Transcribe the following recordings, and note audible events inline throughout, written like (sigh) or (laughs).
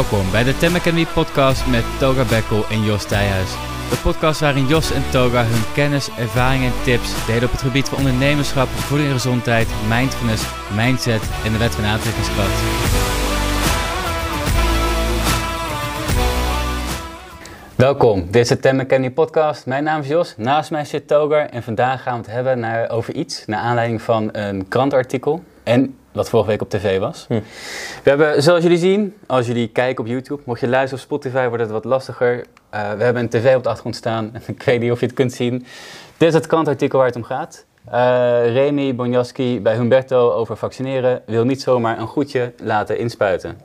Welkom bij de Tem Academy podcast met Toga Bekkel en Jos Thijhuis. De podcast waarin Jos en Toga hun kennis, ervaringen en tips delen op het gebied van ondernemerschap, voeding en gezondheid, mindfulness, mindset en de wet van aantrekkingskracht. Welkom, dit is de Tem Academy podcast. Mijn naam is Jos, naast mij zit Togar en vandaag gaan we het hebben naar, over iets naar aanleiding van een krantartikel en wat vorige week op tv was. Hm. We hebben, zoals jullie zien, als jullie kijken op YouTube, mocht je luisteren op Spotify, wordt het wat lastiger. Uh, we hebben een tv op de achtergrond staan. (laughs) Ik weet niet of je het kunt zien. Dit is het krantartikel waar het om gaat. Uh, Remy Bonjaski bij Humberto over vaccineren wil niet zomaar een goedje laten inspuiten.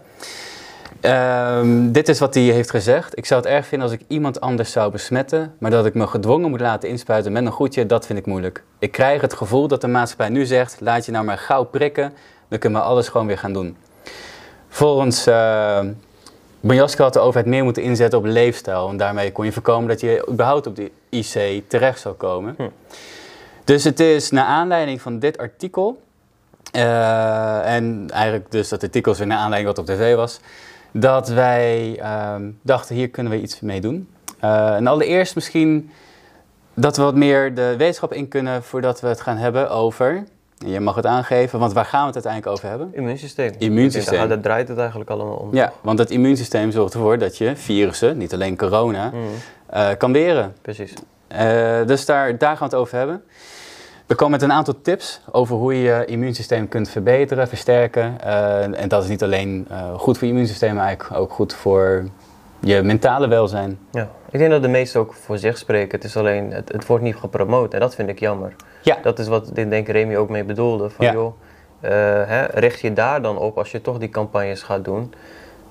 Um, dit is wat hij heeft gezegd. Ik zou het erg vinden als ik iemand anders zou besmetten, maar dat ik me gedwongen moet laten inspuiten met een goedje, dat vind ik moeilijk. Ik krijg het gevoel dat de maatschappij nu zegt: laat je nou maar gauw prikken, dan kunnen we alles gewoon weer gaan doen. Volgens uh, Bonjaski had de overheid meer moeten inzetten op leefstijl. En daarmee kon je voorkomen dat je überhaupt op de IC terecht zou komen. Hm. Dus het is naar aanleiding van dit artikel. Uh, en eigenlijk dus dat artikel is weer naar aanleiding wat op tv was. Dat wij uh, dachten, hier kunnen we iets mee doen. Uh, en allereerst misschien dat we wat meer de wetenschap in kunnen voordat we het gaan hebben over je mag het aangeven, want waar gaan we het uiteindelijk over hebben? Immuunsysteem. Immuunsysteem. Daar, daar draait het eigenlijk allemaal om. Ja, want het immuunsysteem zorgt ervoor dat je virussen, niet alleen corona, mm. uh, kan weren. Precies. Uh, dus daar, daar gaan we het over hebben. We komen met een aantal tips over hoe je je immuunsysteem kunt verbeteren, versterken. Uh, en dat is niet alleen goed voor je immuunsysteem, maar eigenlijk ook goed voor je mentale welzijn. Ja, ik denk dat de meesten ook voor zich spreken. Het is alleen, het, het wordt niet gepromoot en dat vind ik jammer. Ja. Dat is wat ik denk Remy ook mee bedoelde. Van Ja. joh, eh, hè, richt je daar dan op als je toch die campagnes gaat doen.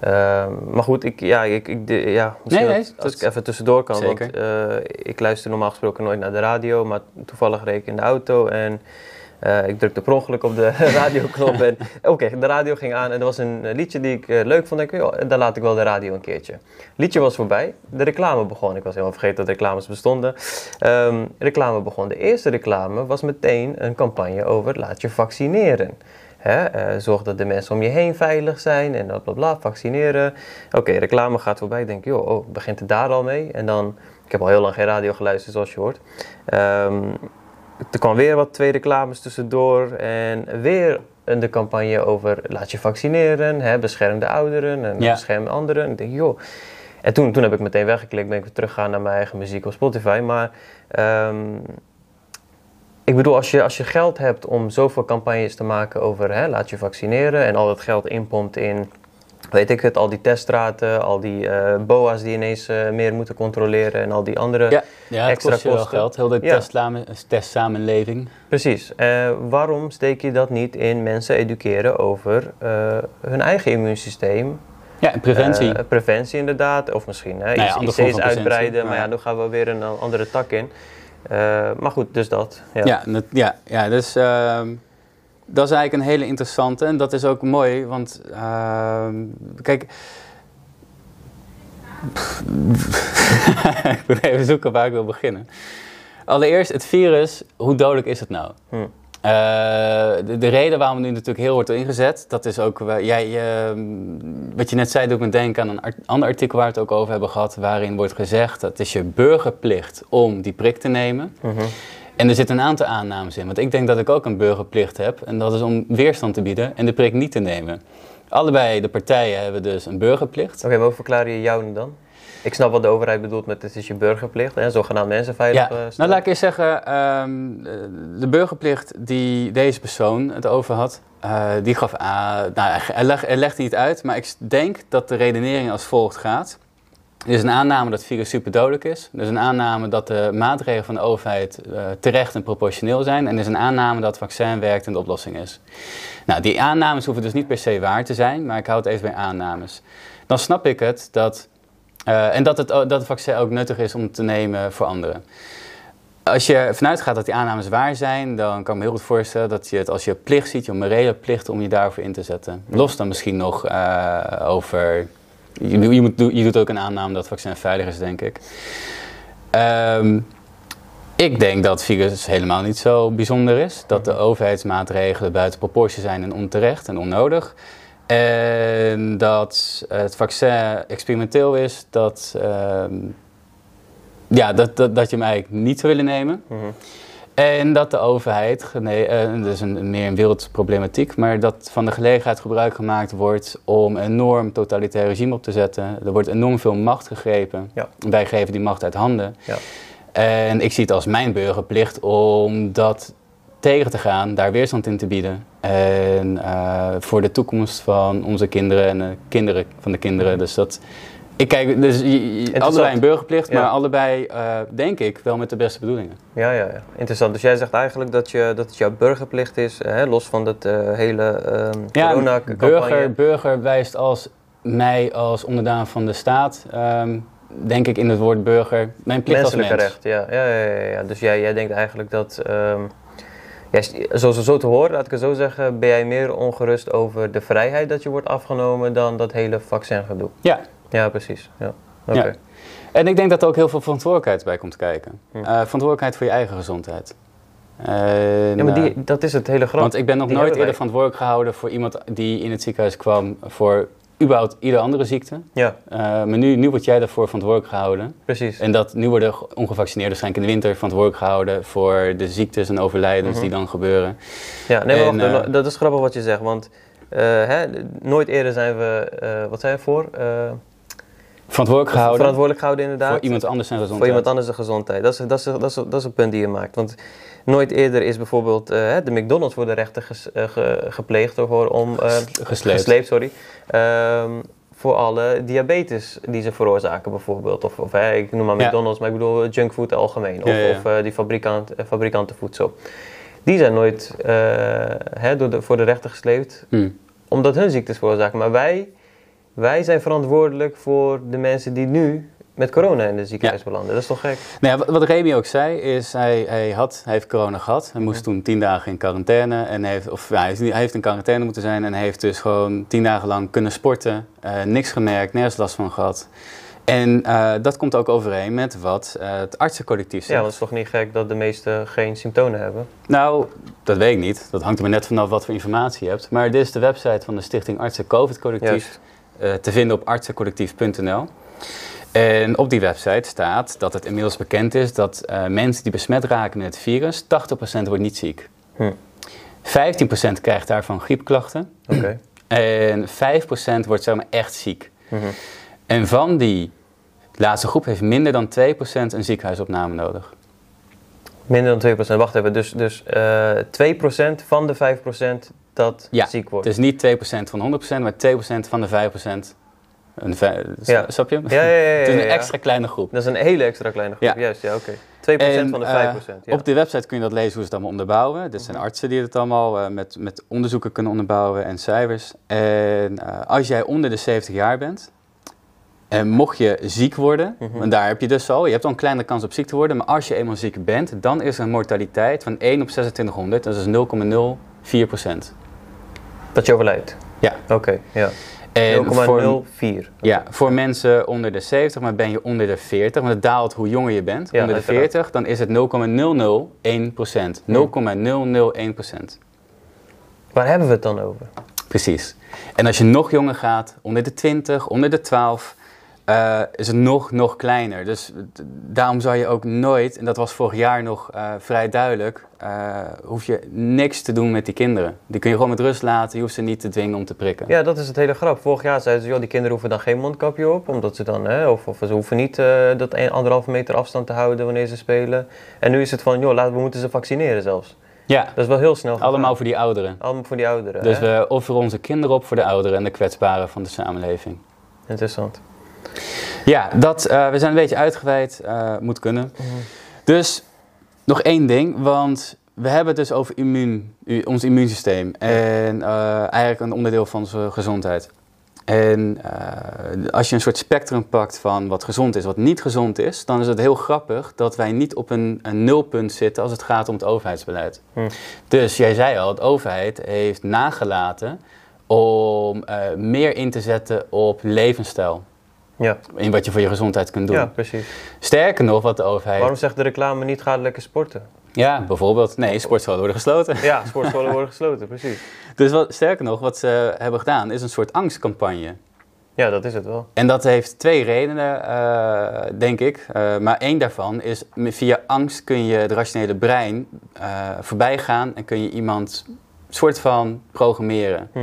Ehm, maar goed, ik, ja, ik, ik, ja, misschien Nee, nee, dat- als dat- ik even tussendoor kan. Zeker. Want eh, ik luister normaal gesproken nooit naar de radio, maar toevallig reed ik in de auto en eh, ik drukte per ongeluk op de (laughs) radioknop. en oké, de radio ging aan en er was een eh, liedje die ik eh, leuk vond. Ik, joh, dan laat ik wel de radio een keertje. Liedje was voorbij, de reclame begon. Ik was helemaal vergeten dat reclames bestonden. Ehm, reclame begon. De eerste reclame was meteen een campagne over laat je vaccineren. Hè, zorg dat de mensen om je heen veilig zijn en dat bla bla, vaccineren. Oké, reclame gaat voorbij. Ik denk, joh, oh, begint het daar al mee? En dan, ik heb al heel lang geen radio geluisterd zoals je hoort. Ehm, er kwam weer wat twee reclames tussendoor en weer een de campagne over laat je vaccineren, hè, bescherm de ouderen en Ja. bescherm anderen. Ik denk, joh. En toen, toen heb ik meteen weggeklikt, ben ik weer teruggegaan naar mijn eigen muziek op Spotify. Maar ehm, ik bedoel, als je, als je geld hebt om zoveel campagnes te maken over hè, laat je vaccineren en al dat geld inpompt in, weet ik het, al die teststraten, al die eh, BOA's die ineens eh, meer moeten controleren en al die andere. Ja, Extra kost kosten. geld. Heel de Ja. testlame- testsamenleving. Precies. Eh, waarom steek je dat niet in mensen educeren over hun eigen immuunsysteem? Ja, en preventie. Preventie inderdaad, of misschien hè, Nou ja, IC's uitbreiden, maar ja, dan gaan we weer een andere tak in. Maar goed, dus dat. Ja. Ja, dat, ja, ja dus ehm, dat is eigenlijk een hele interessante. En dat is ook mooi, want ehm, kijk. (laughs) ik moet even zoeken waar ik wil beginnen. Allereerst, het virus, hoe dodelijk is het nou? Hm. Eh, de, de reden waarom het nu natuurlijk heel wordt ingezet, dat is ook, eh, jij, eh, wat je net zei, doet me denken aan een art- ander artikel waar we het ook over hebben gehad, waarin wordt gezegd dat het is je burgerplicht om die prik te nemen. Mhm. En er zitten een aantal aannames in, want ik denk dat ik ook een burgerplicht heb en dat is om weerstand te bieden en de prik niet te nemen. Allebei de partijen hebben dus een burgerplicht. Oké, maar hoe verklaar je jou dan? Ik snap wat de overheid bedoelt met het is je burgerplicht, hè, zogenaamd mensen veilig Ja, eh, nou laat ik eerst zeggen, ehm, de burgerplicht die deze persoon het over had, eh, die gaf aan, nou hij, leg, hij legde niet uit, maar ik denk dat de redenering als volgt gaat. Er is een aanname dat het virus superdodelijk is. Er is een aanname dat de maatregelen van de overheid eh, terecht en proportioneel zijn. En er is een aanname dat het vaccin werkt en de oplossing is. Nou, die aannames hoeven dus niet per se waar te zijn, maar ik hou het even bij aannames. Dan snap ik het dat, eh, en dat het, dat vaccin ook nuttig is om te nemen voor anderen. Als je vanuit gaat dat die aannames waar zijn, dan kan ik me heel goed voorstellen dat je het als je plicht ziet, je morele plicht om je daarvoor in te zetten. Los dan misschien nog eh, over. Je, doet ook een aanname dat het vaccin veilig is, denk ik. Ehm, ik denk dat het virus helemaal niet zo bijzonder is. Dat de overheidsmaatregelen buiten proportie zijn en onterecht en onnodig. En dat het vaccin experimenteel is, dat, ehm, ja, dat, dat, dat je hem eigenlijk niet zou willen nemen. Mhm. En dat de overheid, nee, dat is een, meer een wereldproblematiek, maar dat van de gelegenheid gebruik gemaakt wordt om een enorm totalitair regime op te zetten. Er wordt enorm veel macht gegrepen. Ja. Wij geven die macht uit handen. Ja. En ik zie het als mijn burgerplicht om dat tegen te gaan, daar weerstand in te bieden. En eh, voor de toekomst van onze kinderen en de kinderen van de kinderen. Dus dat. Ik kijk, dus allebei een burgerplicht, Ja. maar allebei, eh, denk ik, wel met de beste bedoelingen. Ja, ja, ja, interessant. Dus jij zegt eigenlijk dat, je, dat het jouw burgerplicht is, hè, los van dat eh, hele ehm Ja, corona-campagne. burger, burger wijst als mij als onderdaan van de staat, ehm, denk ik in het woord burger, mijn plicht als mens. recht, ja. Ja, ja, ja, ja. Dus jij, jij denkt eigenlijk dat, ehm jij, zo, zo, zo te horen, laat ik het zo zeggen, ben jij meer ongerust over de vrijheid dat je wordt afgenomen dan dat hele vaccingedoe. Ja, Ja, precies. Ja. Oké. Ja. en ik denk dat er ook heel veel verantwoordelijkheid bij komt kijken. Hm. Eh, verantwoordelijkheid voor je eigen gezondheid. Ja, maar die, eh, dat is het hele grap. want ik ben nog die nooit eerder wij. verantwoordelijk gehouden voor iemand die in het ziekenhuis kwam voor überhaupt iedere andere ziekte. Ja, Eh, maar nu, nu word jij daarvoor verantwoordelijk gehouden. precies. En dat nu worden ongevaccineerden waarschijnlijk in de winter verantwoordelijk gehouden voor de ziektes en overlijdens Mhm. die dan gebeuren. Ja, nee, maar En, wacht, dat is grappig wat je zegt, want hè, nooit eerder zijn we, wat zei je voor? Verantwoordelijk gehouden verantwoordelijk gehouden inderdaad. voor iemand anders zijn gezondheid. Voor iemand anders de gezondheid. Dat is, dat, is, dat, is, dat is een punt die je maakt. Want nooit eerder is bijvoorbeeld eh, de McDonald's voor de rechter ges- eh, ge- gepleegd of om eh, Gesleept. gesleept, sorry. Ehm, voor alle diabetes die ze veroorzaken bijvoorbeeld. Of, of ik noem maar Ja. McDonald's, maar ik bedoel junkfood algemeen. Of, Ja, ja, of die fabrikant, fabrikantenvoedsel. Die zijn nooit hè, door de, voor de rechter gesleept Hm. omdat hun ziektes veroorzaken. Maar wij, wij zijn verantwoordelijk voor de mensen die nu met corona in de ziekenhuis belanden. Dat is toch gek? Nou ja, wat- Remy ook zei, is hij, hij, had, hij heeft corona gehad. Hij moest toen tien dagen in quarantaine. En heeft, of, ja, hij, heeft in quarantaine moeten zijn en heeft dus gewoon tien dagen lang kunnen sporten. eh, niks gemerkt, nergens last van gehad. En eh, dat komt ook overeen met wat eh, het artsencollectief Ja, zegt. want het is toch niet gek dat de meesten geen symptomen hebben? Nou, dat weet ik niet. Dat hangt er maar net vanaf wat voor informatie je hebt. Maar dit is de website van de Stichting Artsen COVID Collectief. Juist. Eh, te vinden op artsencollectief.nl. En op die website staat dat het inmiddels bekend is dat eh, mensen die besmet raken met het virus, 80% wordt niet ziek. Hm. 15% krijgt daarvan griepklachten. En 5% wordt zeg maar echt ziek. Mhm. En van die laatste groep heeft minder dan 2% een ziekenhuisopname nodig. Minder dan 2%. Wacht even, dus, dus eh 2% van de 5% dat Ja, ziek wordt. Dus niet 2% van 100%, maar 2% van de 5%. Een Ja. Snap je? Ja, ja, ja. ja, (laughs) Het is een ja. extra kleine groep. Dat is een hele extra kleine groep, Ja. juist. Ja, oké. 2% En, van de eh, 5%. ja. Mhm. Op de website kun je dat lezen hoe ze het allemaal onderbouwen. Dit zijn artsen die het allemaal eh, met, met onderzoeken kunnen onderbouwen en cijfers. En eh, als jij onder de 70 jaar bent, en mocht je ziek worden, Mhm. want daar heb je dus al, je hebt al een kleine kans op ziek te worden, maar als je eenmaal ziek bent, dan is er een mortaliteit van 1 op 2600, dat is 0,04 procent. Dat je overlijdt? Ja. Oké, ja. En voor, 0,04. ja, voor mensen onder de 70, maar ben je onder de 40, want het daalt hoe jonger je bent, Ja, onder de uiteraard. 40, dan is het 0,001 procent. 0,001 procent. Waar hebben we het dan over? Precies. En als je nog jonger gaat, onder de 20, onder de 12, eh, is het nog, nog kleiner. Dus daarom zou je ook nooit, en dat was vorig jaar nog eh, vrij duidelijk, eh, hoef je niks te doen met die kinderen. Die kun je gewoon met rust laten, je hoeft ze niet te dwingen om te prikken. Ja, dat is het hele grap. Vorig jaar zeiden ze, joh, die kinderen hoeven dan geen mondkapje op, omdat ze dan, hè, of, of ze hoeven niet dat een, anderhalve meter afstand te houden wanneer ze spelen. En nu is het van, joh, laten, we moeten ze vaccineren zelfs. Ja, Dat is wel heel snel gegaan. allemaal voor die ouderen. Allemaal voor die ouderen. Dus hè? we offeren onze kinderen op voor de ouderen en de kwetsbaren van de samenleving. Interessant. Ja, dat, eh, we zijn een beetje uitgeweid, eh, moet kunnen. Dus nog één ding, want we hebben het dus over immuun, ons immuunsysteem. En eh, eigenlijk een onderdeel van onze gezondheid. En als je een soort spectrum pakt van wat gezond is, wat niet gezond is, dan is het heel grappig dat wij niet op een, een nulpunt zitten als het gaat om het overheidsbeleid. Hm. Dus jij zei al, de overheid heeft nagelaten om meer in te zetten op levensstijl. Ja, In wat je voor je gezondheid kunt doen. ja precies. Sterker nog, wat de overheid. Waarom zegt de reclame niet ga lekker sporten? Ja, bijvoorbeeld. Nee, sportscholen worden gesloten. Ja, sportscholen worden gesloten, precies. (laughs) Dus wat, sterker nog, wat ze hebben gedaan is een soort angstcampagne. Ja, dat is het wel. En dat heeft twee redenen, uh, denk ik. Uh, maar één daarvan is, via angst kun je het rationele brein uh, voorbij gaan en kun je iemand soort van programmeren. Hm.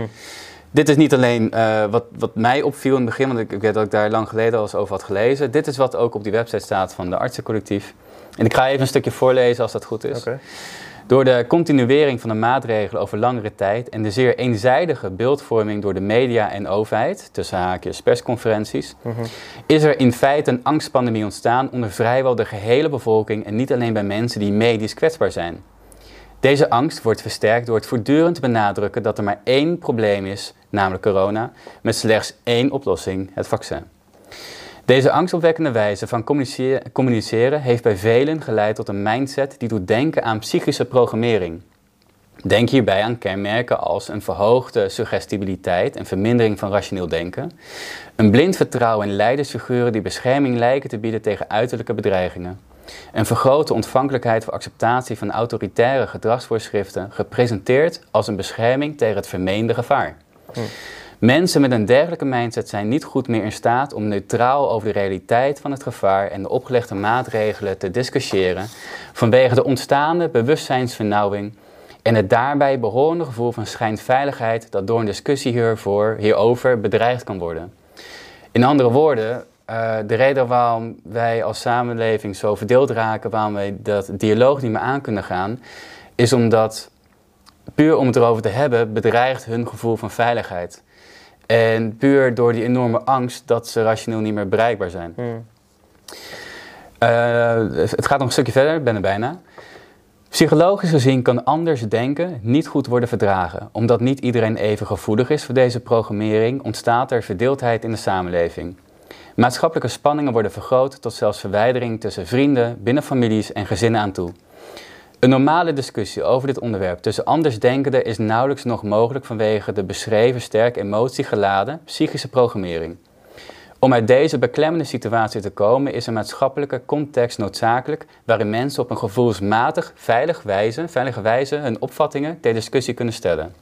Dit is niet alleen wat, wat mij opviel in het begin, want ik, ik weet dat ik daar lang geleden al eens over had gelezen. Dit is wat ook op die website staat van de artsencollectief. En ik ga even een stukje voorlezen als dat goed is. Okay. Door de continuering van de maatregelen over langere tijd en de zeer eenzijdige beeldvorming door de media en overheid, tussen haakjes persconferenties, mm -hmm. is er in feite een angstpandemie ontstaan onder vrijwel de gehele bevolking en niet alleen bij mensen die medisch kwetsbaar zijn. Deze angst wordt versterkt door het voortdurend benadrukken dat er maar één probleem is, namelijk corona, met slechts één oplossing, het vaccin. Deze angstopwekkende wijze van communiceren heeft bij velen geleid tot een mindset die doet denken aan psychische programmering. Denk hierbij aan kenmerken als een verhoogde suggestibiliteit en vermindering van rationeel denken, een blind vertrouwen in leidersfiguren die bescherming lijken te bieden tegen uiterlijke bedreigingen, een vergrote ontvankelijkheid voor acceptatie van autoritaire gedragsvoorschriften, gepresenteerd als een bescherming tegen het vermeende gevaar. Hm. Mensen met een dergelijke mindset zijn niet goed meer in staat om neutraal over de realiteit van het gevaar en de opgelegde maatregelen te discussiëren vanwege de ontstaande bewustzijnsvernauwing en het daarbij behorende gevoel van schijnveiligheid dat door een discussie hiervoor, hierover bedreigd kan worden. In andere woorden, uh, de reden waarom wij als samenleving zo verdeeld raken, waarom wij dat dialoog niet meer aan kunnen gaan, is omdat puur om het erover te hebben bedreigt hun gevoel van veiligheid. En puur door die enorme angst dat ze rationeel niet meer bereikbaar zijn. Hmm. Uh, het gaat nog een stukje verder, ik ben er bijna. Psychologisch gezien kan anders denken niet goed worden verdragen. Omdat niet iedereen even gevoelig is voor deze programmering, ontstaat er verdeeldheid in de samenleving. Maatschappelijke spanningen worden vergroot tot zelfs verwijdering tussen vrienden, binnen families en gezinnen aan toe. Een normale discussie over dit onderwerp tussen andersdenkenden is nauwelijks nog mogelijk vanwege de beschreven sterk emotiegeladen psychische programmering. Om uit deze beklemmende situatie te komen is een maatschappelijke context noodzakelijk waarin mensen op een gevoelsmatig veilig wijze, veilige wijze hun opvattingen ter discussie kunnen stellen.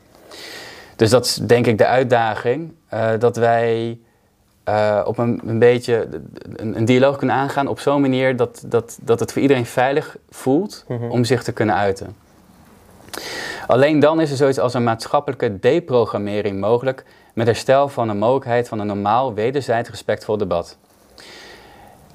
Dus dat is denk ik de uitdaging, uh, dat wij uh, op een, een beetje een, een, dialoog kunnen aangaan op zo'n manier dat, dat, dat het voor iedereen veilig voelt mm -hmm. om zich te kunnen uiten. Alleen dan is er zoiets als een maatschappelijke deprogrammering mogelijk met herstel van de mogelijkheid van een normaal wederzijds respectvol debat.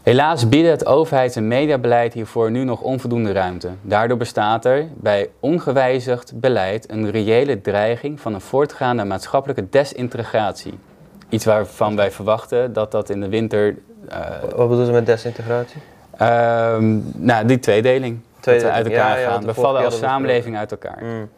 Helaas bieden het overheids- en mediabeleid hiervoor nu nog onvoldoende ruimte. Daardoor bestaat er bij ongewijzigd beleid een reële dreiging van een voortgaande maatschappelijke desintegratie. Iets waarvan wij verwachten dat dat in de winter. Uh, Wat bedoel je met desintegratie? Uh, nou, die tweedeling. tweedeling. uit elkaar ja, gaan. we vallen als samenleving uit elkaar. Mm.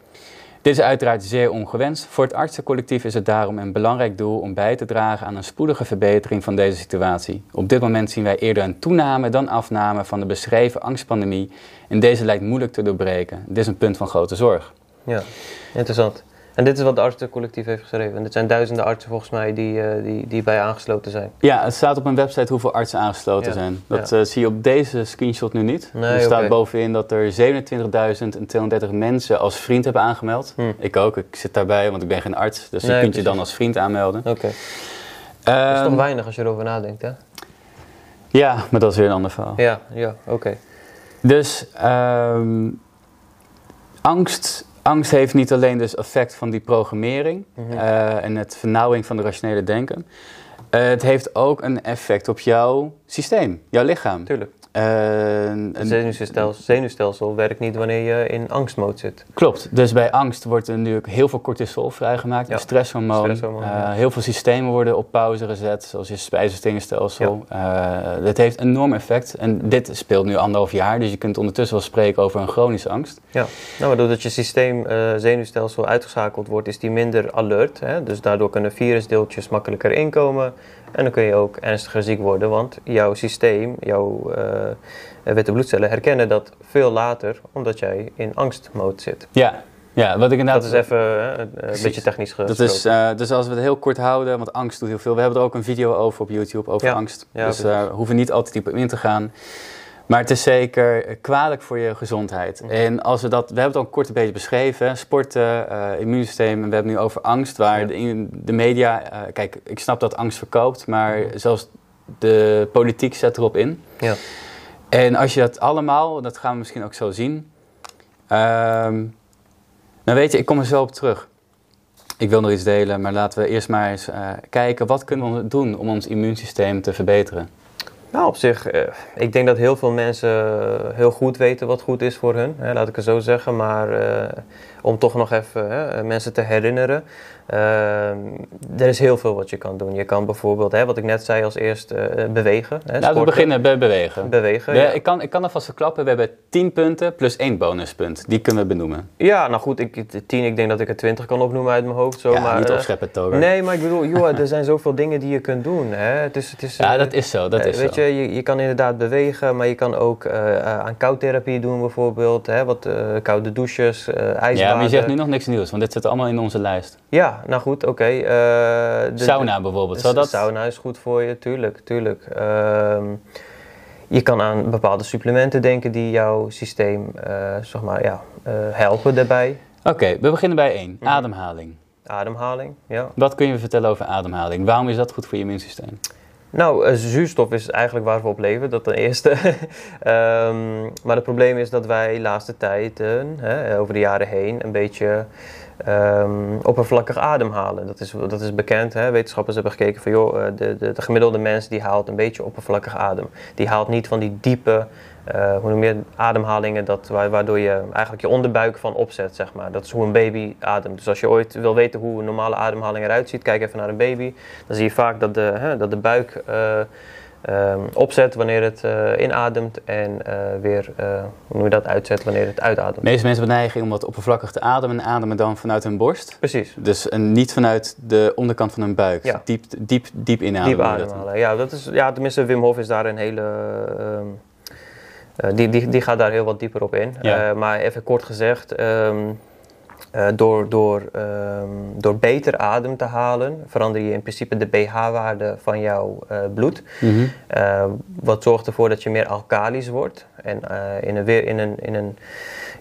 Dit is uiteraard zeer ongewenst. Voor het artsencollectief is het daarom een belangrijk doel om bij te dragen aan een spoedige verbetering van deze situatie. Op dit moment zien wij eerder een toename dan afname van de beschreven angstpandemie en deze lijkt moeilijk te doorbreken. Dit is een punt van grote zorg. Ja, interessant. En dit is wat de artsencollectief heeft geschreven. En dit zijn duizenden artsen volgens mij die, uh, die, die bij aangesloten zijn. Ja, het staat op een website hoeveel artsen aangesloten zijn. Dat ja. uh, zie je op deze screenshot nu niet. Nee, er staat okay. bovenin dat er 27.230 mensen als vriend hebben aangemeld. Hm. Ik ook, ik zit daarbij, want ik ben geen arts. Dus nee, je kunt precies. je dan als vriend aanmelden. Oké. Okay. Um, dat is toch ehm, weinig als je erover nadenkt, hè? Ja, maar dat is weer een ander verhaal. Ja, ja oké. Okay. Dus um, angst angst heeft niet alleen dus effect van die programmering mm -hmm. uh, en het vernauwing van de rationele denken. Uh, het heeft ook een effect op jouw systeem, jouw lichaam. Tuurlijk. Het zenuwstelsel, zenuwstelsel werkt niet wanneer je in angstmode zit. Klopt. Dus bij angst wordt er nu heel veel cortisol vrijgemaakt, ja. een stresshormoon. stresshormoon uh, ja. Heel veel systemen worden op pauze gezet, zoals je spijsverteringsstelsel. Ja. Uh, dat heeft een enorm effect. En dit speelt nu anderhalf jaar, dus je kunt ondertussen wel spreken over een chronische angst. Ja, nou, maar doordat je systeem uh, zenuwstelsel uitgeschakeld wordt, is die minder alert. Hè? Dus daardoor kunnen virusdeeltjes makkelijker inkomen. En dan kun je ook ernstiger ziek worden, want jouw systeem, jouw uh, witte bloedcellen herkennen dat veel later, omdat jij in angstmode zit. Ja, ja, wat ik inderdaad... Dat is even uh, een beetje technisch gesproken. Dat is, uh, dus als we het heel kort houden, want angst doet heel veel. We hebben er ook een video over op YouTube, over ja. angst. Ja, dus we hoeven niet altijd diep in te gaan. Maar het is zeker kwalijk voor je gezondheid. En als we dat, we hebben het al kort een beetje beschreven: sporten, eh, immuunsysteem. En we hebben nu over angst, waar Ja. de, de media. eh, kijk, ik snap dat angst verkoopt, maar zelfs de politiek zet erop in. Ja. En als je dat allemaal, dat gaan we misschien ook zo zien. ehm, dan weet je, ik kom er zo op terug. Ik wil nog iets delen, maar laten we eerst maar eens eh, kijken wat kunnen we doen om ons immuunsysteem te verbeteren. Nou, op zich, eh, ik denk dat heel veel mensen heel goed weten wat goed is voor hun, hè, laat ik het zo zeggen. Maar eh, om toch nog even hè, mensen te herinneren, eh, er is heel veel wat je kan doen. Je kan bijvoorbeeld, hè, wat ik net zei als eerst, eh, bewegen. Hè, Laten we beginnen bij bewegen. Bewegen, We- ja. ik, kan, ik kan alvast verklappen, we hebben 10 punten plus één bonuspunt. Die kunnen we benoemen. Ja, nou goed, ik, de 10, ik denk dat ik er 20 kan opnoemen uit mijn hoofd. Zo, ja, maar, niet eh, opscheppen, Toger. Nee, maar ik bedoel, joh, (laughs) er zijn zoveel dingen die je kunt doen. Hè? Het is, het is, Ja, dat is zo, dat Eh, is weet zo. je, je, je kan inderdaad bewegen, maar je kan ook eh, aan koudtherapie doen bijvoorbeeld. Hè, wat koude douches, ijsbaden. Ja, maar je zegt nu nog niks nieuws, want dit zit allemaal in onze lijst. Ja, nou goed, oké. eh, Sauna bijvoorbeeld, zou dat... Sauna is goed voor je, tuurlijk, tuurlijk. Ehm, je kan aan bepaalde supplementen denken die jouw systeem, eh, zeg maar, ja, eh, helpen daarbij. Oké, we beginnen bij één. Mhm. Ademhaling. Ademhaling, ja. Wat kun je vertellen over ademhaling? Waarom is dat goed voor je immuunsysteem? Nou, eh, zuurstof is eigenlijk waar we op leven, dat ten eerste. (laughs) Ehm, maar het probleem is dat wij de laatste tijd, over de jaren heen, een beetje ehm, oppervlakkig ademhalen. Dat is, dat is bekend. Hè? Wetenschappers hebben gekeken van, joh, eh, de, de, de gemiddelde mens die haalt een beetje oppervlakkig adem. Die haalt niet van die diepe, eh, hoe noem je ademhalingen, dat, wa- waardoor je eigenlijk je onderbuik van opzet, zeg maar. Dat is hoe een baby ademt. Dus als je ooit wil weten hoe een normale ademhaling eruit ziet, kijk even naar een baby. Dan zie je vaak dat de, hè, dat de buik eh, ehm, opzet wanneer het eh, inademt en weer, hoe noem je dat, uitzet wanneer het uitademt. De meeste mensen hebben neiging om wat oppervlakkig te ademen en ademen dan vanuit hun borst. Precies. Dus en niet vanuit de onderkant van hun buik. Ja. Diep, diep, diep inademen. Diep. Ja, dat is, ja, tenminste, Wim Hof is daar een hele. ehm, eh, die, die, die gaat daar heel wat dieper op in. Ja. Eh, maar even kort gezegd, ehm, eh, door, door, ehm, door beter adem te halen, verander je in principe de pH-waarde van jouw eh, bloed. Mhm. Eh, wat zorgt ervoor dat je meer alkalisch wordt. En eh, in, een, weer, in, een, in, een,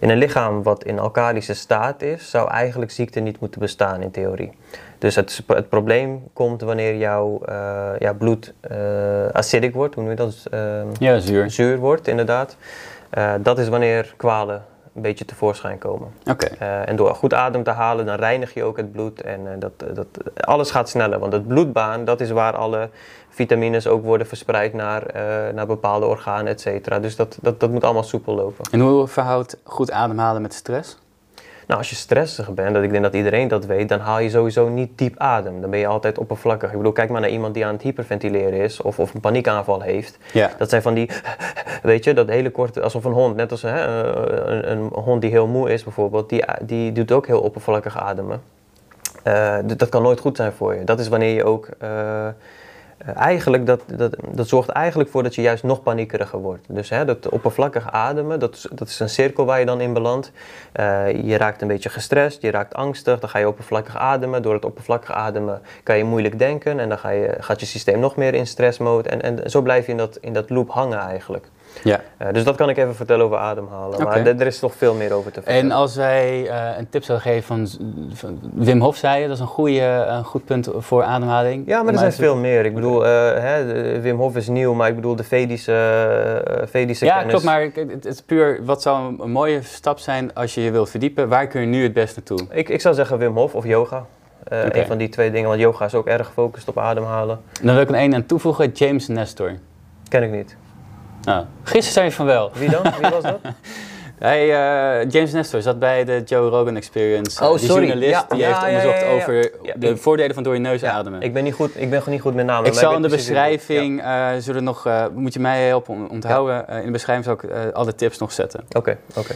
in een lichaam wat in alkalische staat is, zou eigenlijk ziekte niet moeten bestaan in theorie. Dus het, het probleem komt wanneer jouw, eh, jouw bloed eh, acidic wordt, hoe noem je dat? Ehm, Ja, zuur. zuur wordt, inderdaad. Eh, dat is wanneer kwalen een beetje tevoorschijn komen. Oké. En door goed adem te halen, dan reinig je ook het bloed. En dat, dat, alles gaat sneller. Want het bloedbaan, dat is waar alle vitamines ook worden verspreid naar, naar bepaalde organen, et cetera. Dus dat, dat, dat moet allemaal soepel lopen. En hoe verhoudt goed ademhalen met stress? Nou, als je stressig bent, dat ik denk dat iedereen dat weet, dan haal je sowieso niet diep adem. Dan ben je altijd oppervlakkig. Ik bedoel, kijk maar naar iemand die aan het hyperventileren is of, of een paniekaanval heeft. Ja. Dat zijn van die, (laughs) weet je, dat hele korte, alsof een hond, net als hè, een, een hond die heel moe is bijvoorbeeld, die, die doet ook heel oppervlakkig ademen. Eh, dat kan nooit goed zijn voor je. Dat is wanneer je ook, eh, eh, eigenlijk, dat, dat, dat zorgt eigenlijk voor dat je juist nog paniekeriger wordt. Dus hè, dat oppervlakkig ademen, dat, is- dat is een cirkel waar je dan in belandt. Eh, je raakt een beetje gestrest, je raakt angstig, dan ga je oppervlakkig ademen. Door het oppervlakkig ademen kan je moeilijk denken en dan ga je, gaat je systeem nog meer in stressmode. En, en zo blijf je in dat, in dat loop hangen eigenlijk. Ja. Eh, dus dat kan ik even vertellen over ademhalen. Maar er is nog veel meer over te vertellen. En als wij eh, een tip zouden geven van, van Wim Hof, zei je, dat is een, goede, een goed punt voor ademhaling. Ja, maar er zijn veel meer. Ik bedoel, eh, hè, de- Wim Hof is nieuw, maar ik bedoel de Vedische, Vedische Ja, kennis. klopt, maar het, het is puur, wat zou een, mooie stap zijn als je je wilt verdiepen? Waar kun je nu het best naartoe? Ik, ik zou zeggen Wim Hof of yoga. Oké. Een van die twee dingen, want yoga is ook erg gefocust op ademhalen. Dan wil ik er één aan toevoegen, James Nestor. Ken ik niet. Nou, gisteren zei je van wel. Wie dan? Wie was dat? (laughs) Hij, eh, James Nestor zat bij de Joe Rogan Experience. Oh, die sorry. journalist Ja, die ja, heeft ja, onderzocht ja, ja, ja. over Ja, de ik- voordelen van door je neus ademen. ik ben, niet goed, ik ben gewoon niet goed met namen. Ik zal in de beschrijving, eh, zullen nog, eh, moet je mij helpen om onthouden. Eh, in de beschrijving zal ik eh, alle tips nog zetten. Oké, oké.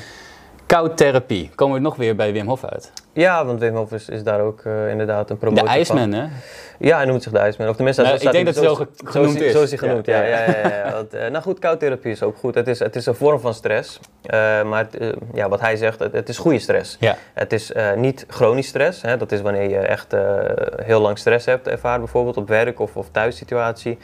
Koudtherapie. Komen we nog weer bij Wim Hof uit? Ja, want Wim Hof is, is daar ook uh, inderdaad een promotor De IJsman, hè? Ja, hij noemt zich de IJsman. Of tenminste, nou, ik denk dat hij zo, genoemd is. Zo is hij genoemd, ja. ja, ja, ja, ja Want, uh, nou goed, koudtherapie is ook goed. Het is, het is een vorm van stress. Uh, maar het, ja, wat hij zegt, het, het, is goede stress. Ja. Het is niet chronisch stress. Hè? Dat is wanneer je echt heel lang stress hebt ervaren, bijvoorbeeld op werk of, of thuissituatie.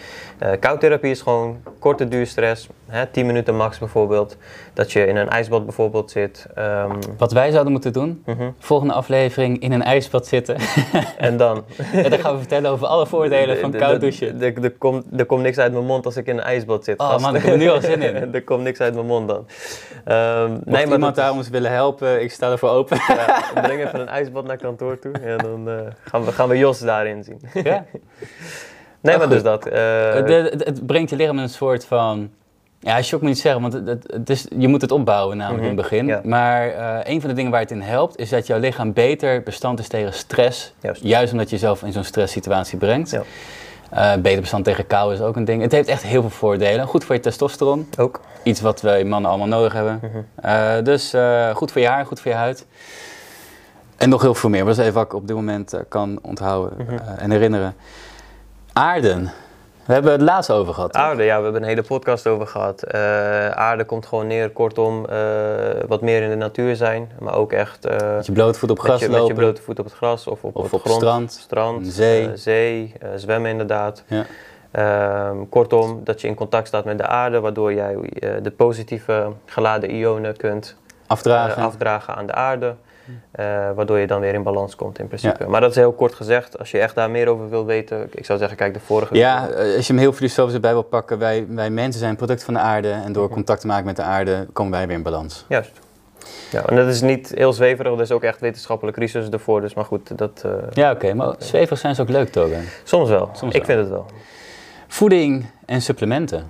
koudtherapie is gewoon korte duur stress. Hè? 10 minuten max bijvoorbeeld. Dat je in een ijsbad bijvoorbeeld zit. Um, wat wij zouden moeten doen, uh -huh. volgende aflevering in een ijsbad zitten. (laughs) en dan? (laughs) en dan gaan we vertellen over alle voordelen van koud douchen. Er komt, er komt niks uit mijn mond als ik in een ijsbad zit. Oh man, ik heb er nu al zin in. (laughs) er komt niks uit mijn mond dan. Um, Mocht nee, maar iemand daar ons willen helpen, ik sta ervoor open. ja, breng even een ijsbad naar kantoor toe en dan uh, gaan, we, gaan we Jos daarin zien. ja? Nee, maar, maar dus dat. Uh, het, het brengt je lichaam een soort van ja, shock moet niet zeggen, want het, het is, je moet het opbouwen namelijk in het mhm. begin. Maar uh, een van de dingen waar het in helpt, is dat jouw lichaam beter bestand is tegen stress. Juist, Juist omdat je jezelf in zo'n stresssituatie brengt. Ja. Uh, beter bestand tegen kou is ook een ding. Het heeft echt heel veel voordelen. Goed voor je testosteron. Ook. Iets wat wij mannen allemaal nodig hebben. Mm -hmm. uh, dus goed voor je haar, goed voor je huid. En nog heel veel meer. Maar dat is even wat ik op dit moment kan onthouden mm -hmm. en herinneren. Aarden. We hebben het laatst over gehad. Aarde, ja, we hebben een hele podcast over gehad. Uh, aarde komt gewoon neer, kortom, uh, wat meer in de natuur zijn. Maar ook echt... Uh, met je blote voet op gras met je, lopen. Met je blote voet op het gras of op, of op grond, strand. strand zee. zee zwemmen inderdaad. Ja. Ehm, kortom, dat je in contact staat met de aarde, waardoor jij de positieve geladen ionen kunt afdragen, afdragen aan de aarde. Uh, waardoor je dan weer in balans komt in principe. Ja. Maar dat is heel kort gezegd. Als je echt daar meer over wil weten, ik zou zeggen, kijk de vorige. Ja, video. als je hem heel filosofisch erbij wil pakken, wij, wij mensen zijn product van de aarde en door contact te maken met de aarde komen wij weer in balans. Juist. Ja, en dat is niet heel zweverig, er is ook echt wetenschappelijk research ervoor, dus maar goed, dat... Uh, ja, oké, okay, maar zweverig zijn ze ook leuk, toch? Soms wel, Soms ik wel. vind het wel. Voeding en supplementen.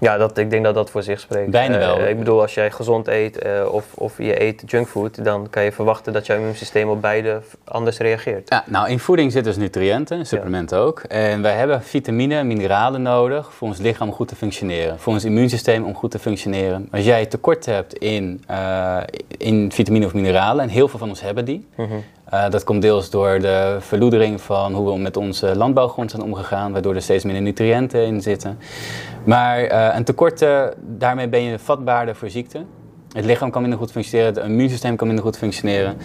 Ja, dat, ik denk dat dat voor zich spreekt. Bijna wel. Uh, ik bedoel, als jij gezond eet uh, of, of je eet junkfood, dan kan je verwachten dat jouw immuunsysteem op beide anders reageert. Ja, nou, in voeding zitten dus nutriënten, supplementen ja. ook. En wij hebben vitamine en mineralen nodig voor ons lichaam om goed te functioneren. Voor ons immuunsysteem om goed te functioneren. Als jij tekort hebt in, uh, in vitamine of mineralen, en heel veel van ons hebben die, mm -hmm. Uh, dat komt deels door de verloedering van hoe we met onze landbouwgrond zijn omgegaan, waardoor er steeds minder nutriënten in zitten. Maar uh, een tekort, daarmee ben je vatbaarder voor ziekte. Het lichaam kan minder goed functioneren, het immuunsysteem kan minder goed functioneren.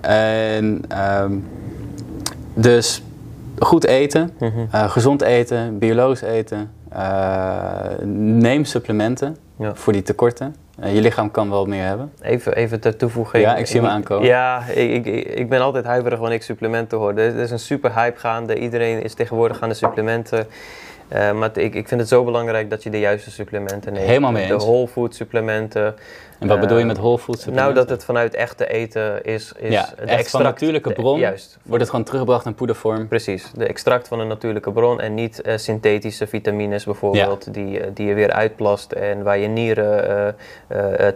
En, um, dus goed eten, -hmm. uh, gezond eten, biologisch eten. neem supplementen ja. voor die tekorten. Uh, je lichaam kan wel meer hebben. Even, even ter toevoeging. Ja, ik zie hem aankomen. Ja, ik, ik, ik ben altijd huiverig wanneer ik supplementen hoor. Er is een super hype gaande. Iedereen is tegenwoordig aan de supplementen. Uh, maar ik, ik vind het zo belangrijk dat je de juiste supplementen neemt. Helemaal mee eens. De whole food supplementen. En wat uh, bedoel je met whole food supplementen? Nou, dat het vanuit echte eten is. is ja, de extract, van natuurlijke bron. De, juist. Wordt het gewoon teruggebracht in poedervorm? Precies. De extract van een natuurlijke bron en niet uh, synthetische vitamines bijvoorbeeld. Ja. Die, die je weer uitplast en waar je nieren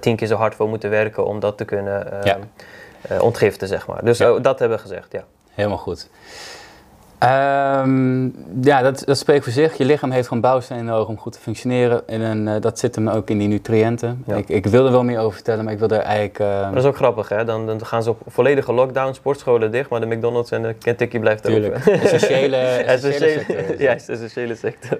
tien keer zo hard voor moeten werken om dat te kunnen ja. ontgiften, zeg maar. Dus ja. oh, dat hebben we gezegd, ja. Helemaal goed. Um, ja, dat, dat spreekt voor zich. Je lichaam heeft gewoon bouwstenen nodig om goed te functioneren. En uh, dat zit hem ook in die nutriënten. Ja. Ik, ik wil er wel meer over vertellen, maar ik wil er eigenlijk... Uh... Maar dat is ook grappig, hè? Dan, dan gaan ze op volledige lockdown, sportscholen dicht, maar de McDonald's en de Kentucky blijft open. (laughs) Essentiële, essentiële sector. (laughs) Juist, essentiële sector.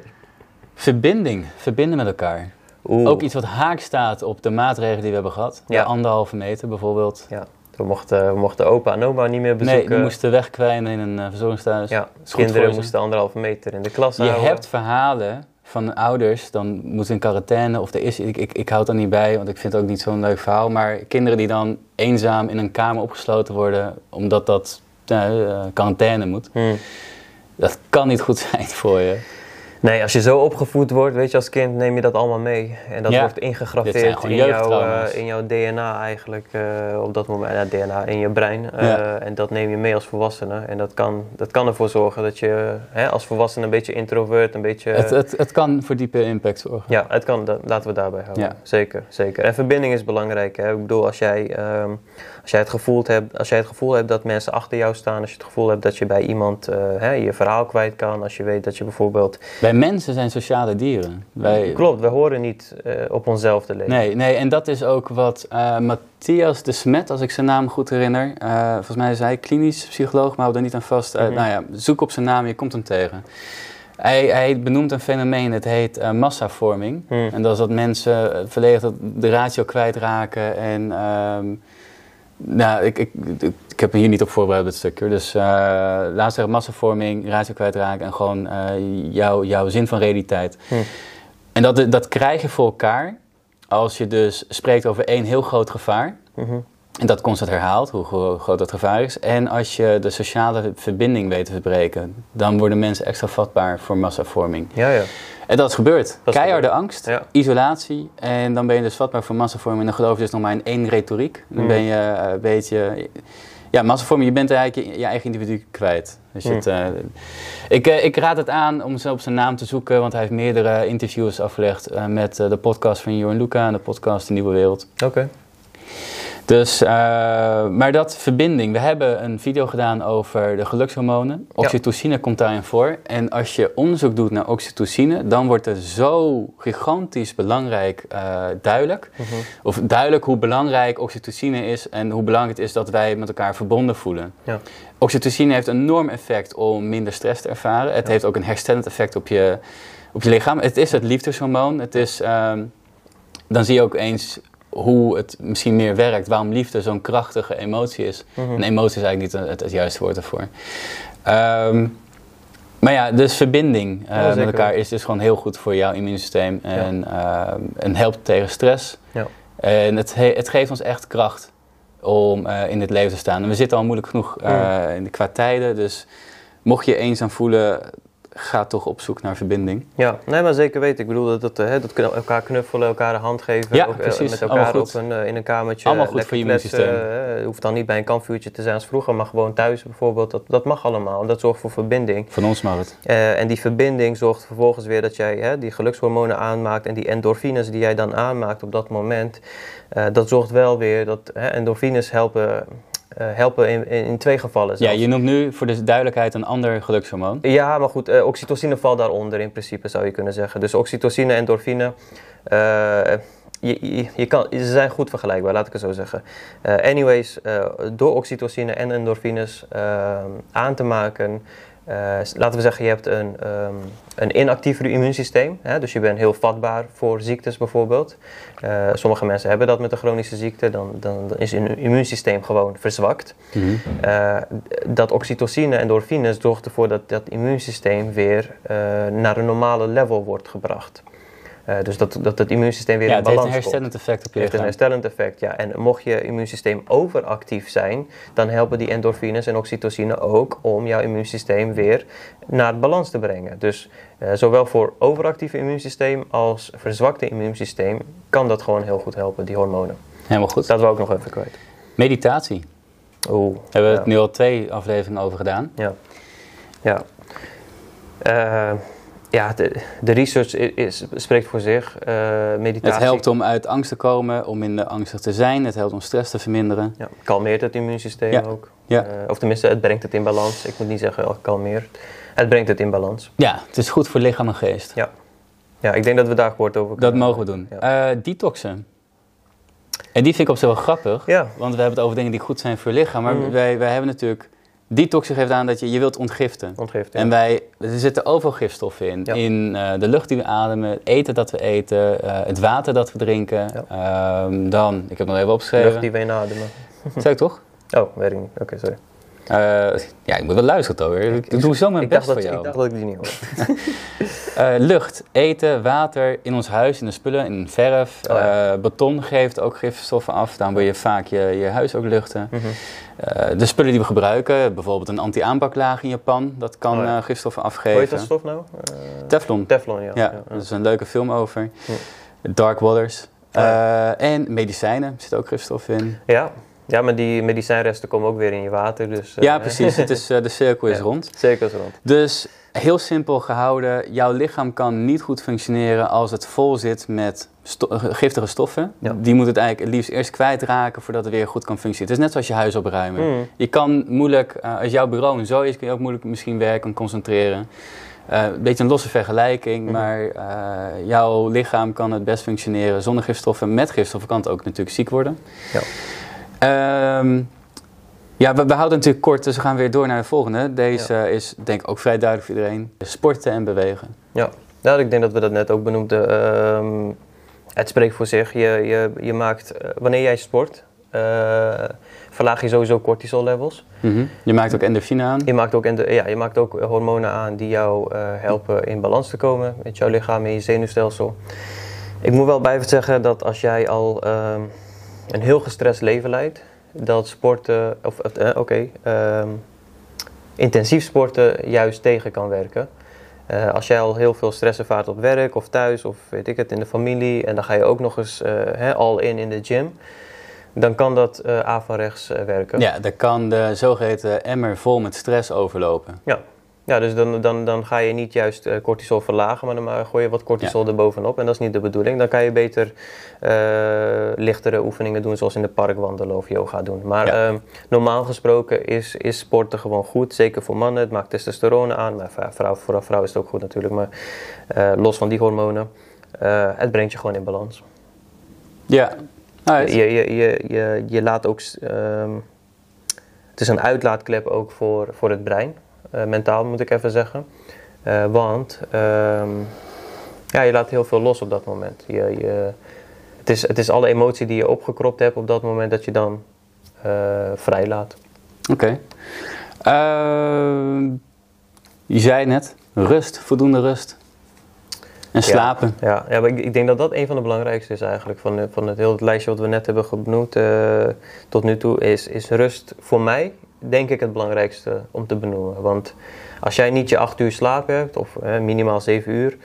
Verbinding, verbinden met elkaar. Oeh. Ook iets wat haak staat op de maatregelen die we hebben gehad. Ja. De anderhalve meter bijvoorbeeld. Ja. We mochten, we mochten opa en oma niet meer bezoeken. Nee, die moesten wegkwijnen in een uh, verzorgingsthuis. Ja, kinderen moesten anderhalve meter in de klas Je houden. hebt verhalen van ouders, dan moeten in quarantaine of er is... Ik, ik, ik houd er niet bij, want ik vind het ook niet zo'n leuk verhaal. Maar kinderen die dan eenzaam in een kamer opgesloten worden... omdat dat uh, quarantaine moet. Hmm. Dat kan niet goed (laughs) zijn voor je. Nee, als je zo opgevoed wordt, weet je, als kind neem je dat allemaal mee. En dat Ja. wordt ingegraveerd in, jouw, eh, in jouw DNA eigenlijk, eh, op dat moment, ja, DNA in je brein. Eh, Ja. En dat neem je mee als volwassene. En dat kan, dat kan ervoor zorgen dat je hè, als volwassene een beetje introvert, een beetje... Het, het, het kan voor diepe impact zorgen. Ja, het kan, dat, laten we daarbij houden. Ja. Zeker, zeker. En verbinding is belangrijk. Hè? Ik bedoel, als jij, ehm, als, jij het gevoel hebt, als jij het gevoel hebt dat mensen achter jou staan, als je het gevoel hebt dat je bij iemand eh, hè, je verhaal kwijt kan, als je weet dat je bijvoorbeeld Bij wij mensen zijn sociale dieren. Wij, Klopt, we horen niet eh, op onszelf te leven. Nee, nee, en dat is ook wat eh, Matthias de Smet, als ik zijn naam goed herinner, volgens mij is hij klinisch psycholoog, maar hou er niet aan vast. Mhm. Nou ja, zoek op zijn naam, je komt hem tegen. Hij, hij benoemt een fenomeen, het heet eh, massavorming. Hmm. En dat is dat mensen volledig de ratio kwijtraken. En ehm, nou, ik, ik, ik, ik heb me hier niet op voorbereid, dit stukje. Dus eh laat zeggen, massavorming, ratio kwijtraken en gewoon eh, jouw, jouw zin van realiteit. Hmm. En dat, dat krijg je voor elkaar als je dus spreekt over één heel groot gevaar. Mhm. En dat constant herhaalt, hoe gro- groot dat gevaar is. En als je de sociale verbinding weet te verbreken, dan worden mensen extra vatbaar voor massavorming. Ja, ja. En dat is gebeurd. is Keiharde gebeurd. angst, Ja. isolatie. En dan ben je dus vatbaar voor massavorming. En dan geloof je dus nog maar in één retoriek. Dan Hmm. ben je eh, een beetje... Ja, massavorming, je bent eigenlijk je, je eigen individu kwijt. Dus je Hmm. het, eh, ik, eh, ik raad het aan om zo op zijn naam te zoeken, want hij heeft meerdere interviews afgelegd eh, met eh, de podcast van Johan Luca en de podcast De Nieuwe Wereld. Oké. Dus, eh, maar dat verbinding. We hebben een video gedaan over de gelukshormonen. Oxytocine komt daarin voor. En als je onderzoek doet naar oxytocine, dan wordt het zo gigantisch belangrijk eh, duidelijk. Mhm. Of duidelijk hoe belangrijk oxytocine is en hoe belangrijk het is dat wij met elkaar verbonden voelen. Ja. Oxytocine heeft een enorm effect om minder stress te ervaren. Het Ja. heeft ook een herstellend effect op je, op je lichaam. Het is het liefdeshormoon. Het is, ehm, dan zie je ook eens hoe het misschien meer werkt. Waarom liefde zo'n krachtige emotie is. Mhm. Een emotie is eigenlijk niet het, het juiste woord ervoor. Ehm, maar ja, dus verbinding eh, Ja, met elkaar is dus gewoon heel goed voor jouw immuunsysteem. En, ehm, en helpt tegen stress. Ja. En het, he- het geeft ons echt kracht om eh, in het leven te staan. En we zitten al moeilijk genoeg eh, in de, qua tijden. Dus mocht je je eenzaam voelen, ga toch op zoek naar verbinding. Ja, nee, maar zeker weten. Ik bedoel, dat, dat, eh, hè, dat kunnen elkaar knuffelen, elkaar een hand geven. Ja, ook, eh, precies. Met elkaar op een, eh, in een kamertje. Allemaal goed voor je immuunsysteem. Het hoeft dan niet bij een kampvuurtje te zijn als vroeger, maar gewoon thuis bijvoorbeeld. Dat, dat mag allemaal. Dat zorgt voor verbinding. Van ons mag het. Eh, en die verbinding zorgt vervolgens weer dat jij hè, die gelukshormonen aanmaakt en die endorfines die jij dan aanmaakt op dat moment. eh, dat zorgt wel weer dat hè, endorfines helpen, helpen in, in, twee gevallen. Ja, je noemt nu voor de duidelijkheid een ander gelukshormoon. Ja, maar goed, eh, oxytocine valt daaronder in principe, zou je kunnen zeggen. Dus oxytocine en endorfine, eh, je, je, je kan, ze zijn goed vergelijkbaar, laat ik het zo zeggen. Eh, anyways, eh, door oxytocine en endorfines eh, aan te maken, eh, laten we zeggen, je hebt een, ehm een inactiever immuunsysteem. Hè? Dus je bent heel vatbaar voor ziektes bijvoorbeeld. Eh, sommige mensen hebben dat met een chronische ziekte, dan, dan, dan is hun immuunsysteem gewoon verzwakt. Mhm. Eh, dat oxytocine en endorfines zorgt ervoor dat dat immuunsysteem weer eh, naar een normale level wordt gebracht. Eh, dus dat, dat het immuunsysteem weer Ja, in het heeft balans een komt. herstellend effect op je heeft een herstellend effect, ja. En mocht je immuunsysteem overactief zijn, dan helpen die endorfines en oxytocine ook om jouw immuunsysteem weer naar balans te brengen. Dus eh, zowel voor overactief immuunsysteem als verzwakte immuunsysteem kan dat gewoon heel goed helpen, die hormonen. Helemaal goed. Dat wil ik nog even kwijt. Meditatie. Oeh. Daar hebben we ja. het nu al twee afleveringen over gedaan. Ja. Ja. Eh, ja, de, de research is, spreekt voor zich. Eh, meditatie Het helpt om uit angst te komen, om minder angstig te zijn. Het helpt om stress te verminderen. ja, kalmeert het immuunsysteem Ja. ook. Ja. Eh, of tenminste, het brengt het in balans. Ik moet niet zeggen oh, kalmeert. Het brengt het in balans. Ja, het is goed voor lichaam en geest. Ja, ik denk dat we daar kort over Dat kunnen mogen we doen. Ja. Eh, detoxen. En die vind ik op zich wel grappig. Ja. Want we hebben het over dingen die goed zijn voor je lichaam. Maar Mhm. wij, wij hebben natuurlijk... Detoxen geeft aan dat je, je wilt ontgiften. Ontgift. En wij, er zitten overal gifstoffen in. Ja. In eh, de lucht die we ademen, het eten dat we eten, eh, het water dat we drinken. Ehm, dan, ik heb nog even de opgeschreven. lucht die we inademen. Zeg ik toch? Oh, weet ik niet. Oké, sorry. Eh, ja, ik moet wel luisteren toch weer. Ik, doe zo mijn best voor dat, jou. ik dacht dat ik die niet hoorde. (laughs) Eh, lucht, eten, water in ons huis, in de spullen, in verf. Oh ja. Beton geeft ook gifstoffen af. Daarom wil je vaak je, je huis ook luchten. Mhm. Eh, de spullen die we gebruiken, bijvoorbeeld een anti-aanbaklaag in Japan, dat kan Oh ja. eh, gifstoffen Hoe heet afgeven. dat stof nou? Eh, Teflon. Teflon, ja. Ja, ja, dat is een leuke film over. Dark Waters. Oh en medicijnen, er zit ook gifstof in. Ja. ja, maar die medicijnresten komen ook weer in je water. Dus, ja, precies. Het is, (laughs) de cirkel is rond. Cirkels rond. Dus heel simpel gehouden, jouw lichaam kan niet goed functioneren als het vol zit met sto- eh, giftige stoffen. Ja. Die moet het eigenlijk het liefst eerst kwijtraken voordat het weer goed kan functioneren. Het is net zoals je huis opruimen. Mm. Je kan moeilijk, eh, als jouw bureau en zo is, kun je ook moeilijk misschien werken en concentreren. Eh, een beetje een losse vergelijking, Mhm. maar jouw lichaam kan het best functioneren zonder gifstoffen. Met gifstoffen kan het ook natuurlijk ziek worden. Ja. Ehm, ja, we, we houden natuurlijk kort, dus we gaan weer door naar de volgende. Deze is denk ik ook vrij duidelijk voor iedereen. Sporten en bewegen. Ja, nou, ik denk dat we dat net ook benoemden. Ehm, het spreekt voor zich. Je, je, je maakt, eh, wanneer jij sport, eh, verlaag je sowieso cortisol levels. Mhm. Je maakt ook endorfine aan. Je maakt ook, ja, je maakt ook hormonen aan die jou eh, helpen in balans te komen met jouw lichaam en je zenuwstelsel. Ik moet wel blijven zeggen dat als jij al ehm, een heel gestrest leven leidt, dat sporten, of eh, oké, ehm, intensief sporten juist tegen kan werken. Eh, als jij al heel veel stress ervaart op werk of thuis of weet ik het in de familie en dan ga je ook nog eens eh, al in in de gym, dan kan dat eh averechts werken. Ja, daar kan de zogeheten emmer vol met stress overlopen. Ja, ja dus dan, dan, dan ga je niet juist eh, cortisol verlagen, maar dan maar gooi je wat cortisol erbovenop. En dat is niet de bedoeling. Dan kan je beter eh, lichtere oefeningen doen, zoals in de park wandelen of yoga doen. Maar Ja. ehm, normaal gesproken is, is sporten gewoon goed. Zeker voor mannen. Het maakt testosteron aan. Maar voor vrouw, voor vrouw is het ook goed natuurlijk. Maar eh, los van die hormonen. eh, het brengt je gewoon in balans. Ja, Alright. Je, je, je, je, je laat ook. ehm, het is een uitlaatklep ook voor, voor het brein. Eh, mentaal moet ik even zeggen. Eh, want ehm, ja, je laat heel veel los op dat moment. Je, je, het, is, het is alle emotie die je opgekropt hebt op dat moment dat je dan eh vrij laat. Oké. Je zei net, rust, voldoende rust. En slapen. Ja, ja maar ik, ik denk dat dat een van de belangrijkste is eigenlijk. Van, van het hele lijstje wat we net hebben benoemd eh, tot nu toe, is, is rust voor mij denk ik het belangrijkste om te benoemen. Want als jij niet je acht uur slaap hebt, of minimaal zeven uur,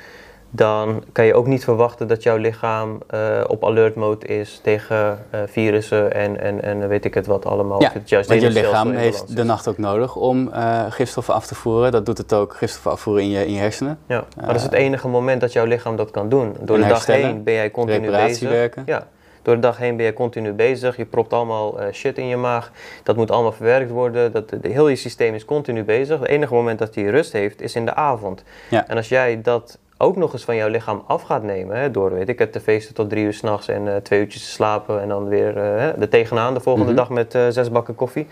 dan kan je ook niet verwachten dat jouw lichaam eh, op alert mode is tegen eh, virussen en, en, en weet ik het wat allemaal. Ja, Of het juist Want je lichaam heeft de nacht ook nodig om eh, gifstoffen af te voeren. Dat doet het ook, gifstoffen afvoeren in je, in je hersenen. Ja, maar dat is het enige moment dat jouw lichaam dat kan doen. Door de dag heen ben jij continu bezig. reparatiewerken. Ja, door de dag heen ben je continu bezig. Je propt allemaal eh, shit in je maag. Dat moet allemaal verwerkt worden. Dat, de, heel je systeem is continu bezig. Het enige moment dat hij rust heeft is in de avond. Ja. En als jij dat ook nog eens van jouw lichaam af gaat nemen, hè, door weet ik het, te feesten tot drie uur s'nachts en eh, twee uurtjes te slapen en dan weer er tegenaan de volgende Mhm. dag met zes bakken koffie.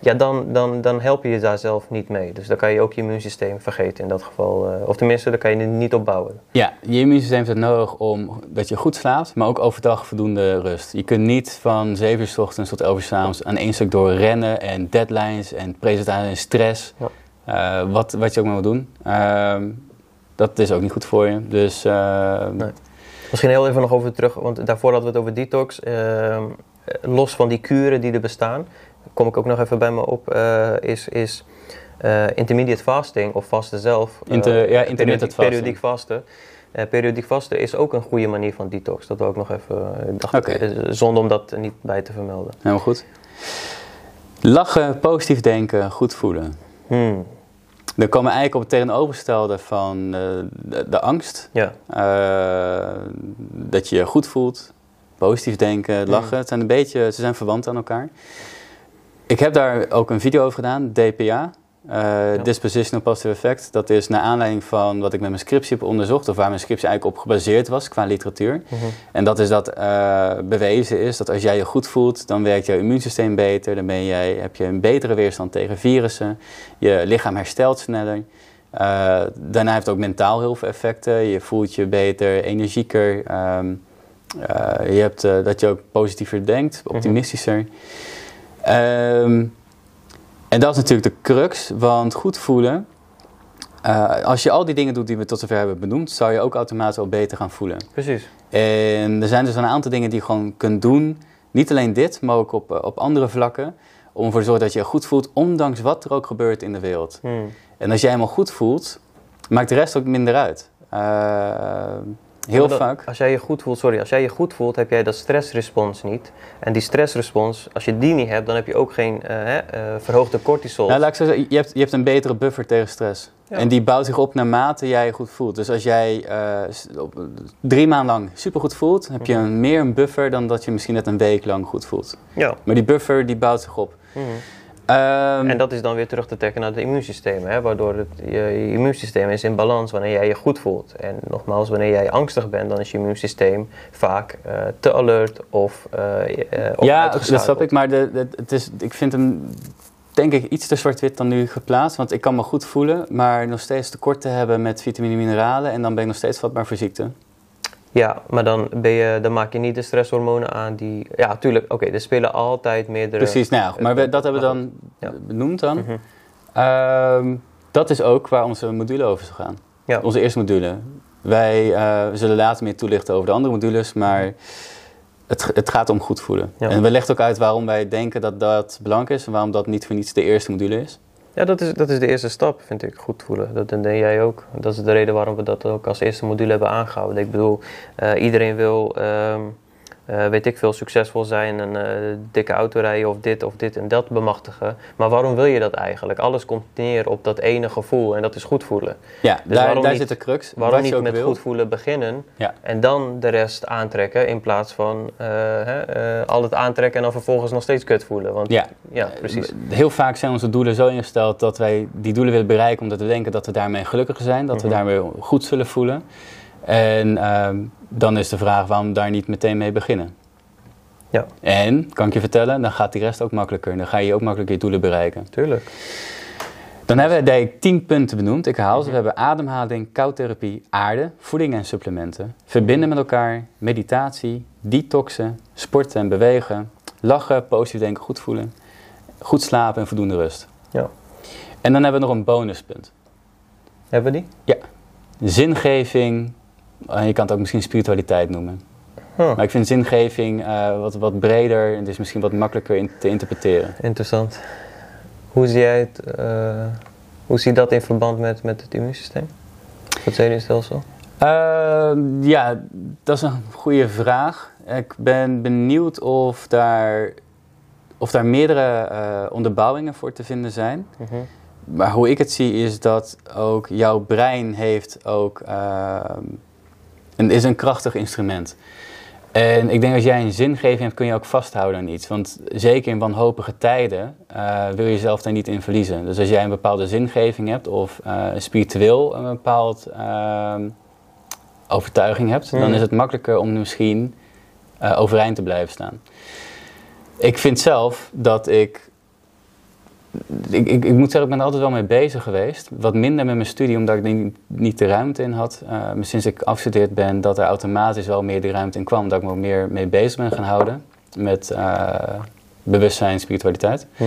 Ja, dan, dan, dan help je je daar zelf niet mee. Dus dan kan je ook je immuunsysteem vergeten in dat geval. eh, of tenminste, dan kan je het niet opbouwen. Ja, je immuunsysteem heeft het nodig om dat je goed slaapt, maar ook overdag voldoende rust. Je kunt niet van 7 uur 's ochtends tot 11 uur 's avonds aan één stuk door rennen en deadlines en presentaties en stress. Ja. Eh, wat, wat je ook maar wil doen. Ehm, dat is ook niet goed voor je. Dus ehm, Nee. Misschien heel even nog over terug, want daarvoor hadden we het over detox. Ehm, los van die kuren die er bestaan, kom ik ook nog even bij me op, eh, is, is eh, intermediate fasting of vasten zelf. eh, Inter- ja, intermittent periodiek, fasting. periodiek vasten. Periodiek vasten is ook een goede manier van detox. Dat wil ik nog even, ik dacht, Oké. eh, zonder om dat niet bij te vermelden. helemaal goed. Lachen, positief denken, goed voelen. Hmm, Dan komen we eigenlijk op het tegenovergestelde van de, de angst. Ja, dat je je goed voelt, positief denken, lachen. Mm. Het zijn een beetje, ze zijn verwant aan elkaar. Ik heb daar ook een video over gedaan, DPA. eh, Dispositional Positive Effect. Dat is naar aanleiding van wat ik met mijn scriptie heb onderzocht, of waar mijn scriptie eigenlijk op gebaseerd was qua literatuur. Mhm. En dat is dat eh, bewezen is dat als jij je goed voelt, dan werkt jouw immuunsysteem beter. Dan ben jij, heb je een betere weerstand tegen virussen. Je lichaam herstelt sneller. Eh, daarna heeft het ook mentaal heel veel effecten. Je voelt je beter, energieker. Ehm, eh, je hebt dat je ook positiever denkt, optimistischer. Ehm, en dat is natuurlijk de crux, want goed voelen. eh, als je al die dingen doet die we tot zover hebben benoemd, zou je ook automatisch wel beter gaan voelen. precies. En er zijn dus een aantal dingen die je gewoon kunt doen. Niet alleen dit, maar ook op, eh, op andere vlakken. Om ervoor te zorgen dat je je goed voelt, ondanks wat er ook gebeurt in de wereld. Hmm. En als jij helemaal goed voelt, maakt de rest ook minder uit. Eh, heel dat- vaak. Als jij je goed voelt, sorry, als jij je goed voelt, heb jij dat stressrespons niet. En die stressrespons, als je die niet hebt, dan heb je ook geen eh, eh, verhoogde cortisol. Nou, laat ik zo zeggen, je hebt, je hebt een betere buffer tegen stress. Ja. En die bouwt zich op naarmate jij je goed voelt. Dus als jij eh, drie maanden lang supergoed voelt, heb je een, meer een buffer dan dat je misschien net een week lang goed voelt. Ja. Maar die buffer die bouwt zich op. Mhm. Ehm, En dat is dan weer terug te trekken naar het immuunsysteem, hè? waardoor het, je, je immuunsysteem is in balans wanneer jij je goed voelt. En nogmaals, wanneer jij angstig bent, dan is je immuunsysteem vaak eh, te alert of, of ja, dat snap ik. Maar de, de- het is, ik vind hem, denk ik, iets te zwart-wit dan nu geplaatst. Want ik kan me goed voelen, maar nog steeds tekort te hebben met vitamine en mineralen. En dan ben ik nog steeds vatbaar voor ziekte. Ja, maar dan, ben je, dan maak je niet de stresshormonen aan die... Ja, tuurlijk, oké, er spelen altijd meerdere... Precies, nou ja, maar we- dat hebben we dan Ja. benoemd dan. Mhm. Ehm, dat is ook waar onze module over zal gaan. Ja. Onze eerste module. Wij eh, zullen later meer toelichten over de andere modules, maar het, het gaat om goed voelen. Ja. En we leggen ook uit waarom wij denken dat dat belangrijk is en waarom dat niet voor niets de eerste module is. Ja, dat is, dat is de eerste stap, vind ik. Goed voelen. Dat denk jij ook. Dat is de reden waarom we dat ook als eerste module hebben aangehouden. Ik bedoel, eh, iedereen wil, ehm, eh, weet ik veel, succesvol zijn, een eh, dikke auto rijden of dit of dit en dat bemachtigen. Maar waarom wil je dat eigenlijk? Alles komt neer op dat ene gevoel en dat is goed voelen. Ja, Dus daar, waarom daar niet- zit de crux. Waarom niet met wil. goed voelen beginnen Ja. en dan de rest aantrekken in plaats van eh, hè, al het aantrekken en dan vervolgens nog steeds kut voelen? Want Ja. ja precies. Heel vaak zijn onze doelen zo ingesteld dat wij die doelen willen bereiken omdat we denken dat we daarmee gelukkiger zijn, dat we Mhm. daarmee goed zullen voelen. En ehm, dan is de vraag waarom daar niet meteen mee beginnen. Ja. En, kan ik je vertellen, dan gaat die rest ook makkelijker. Dan ga je ook makkelijker je doelen bereiken. Tuurlijk. Dan hebben we tien punten benoemd. Ik haal ze. We hebben ademhaling, koudtherapie, aarde, voeding en supplementen. Verbinden met elkaar, meditatie, detoxen, sporten en bewegen. Lachen, positief denken, goed voelen. Goed slapen en voldoende rust. Ja. En dan hebben we nog een bonuspunt. Hebben we die? Zingeving, je kan het ook misschien spiritualiteit noemen. Maar ik vind zingeving eh, wat, wat breder en is misschien wat makkelijker in, te interpreteren. Interessant. Hoe zie jij het, eh, hoe zie je dat in verband met, met het immuunsysteem? Het zenuwstelsel? Ehm, ja, dat is een goede vraag. Ik ben benieuwd of daar, of daar meerdere eh, onderbouwingen voor te vinden zijn. Mhm. Maar hoe ik het zie is dat ook jouw brein heeft ook, een, is een krachtig instrument. En ik denk als jij een zingeving hebt, kun je ook vasthouden aan iets. Want zeker in wanhopige tijden eh, wil je jezelf daar niet in verliezen. Dus als jij een bepaalde zingeving hebt of eh, spiritueel een bepaald ehm, overtuiging hebt, dan is het makkelijker om misschien eh, overeind te blijven staan. Ik vind zelf dat ik ik, ik, ik moet zeggen, ik ben er altijd wel mee bezig geweest. Wat minder met mijn studie, omdat ik niet, niet de ruimte in had. Eh, maar sinds ik afgestudeerd ben, dat er automatisch wel meer de ruimte in kwam. Dat ik me ook meer mee bezig ben gaan houden. Met eh, bewustzijn, spiritualiteit. Hm.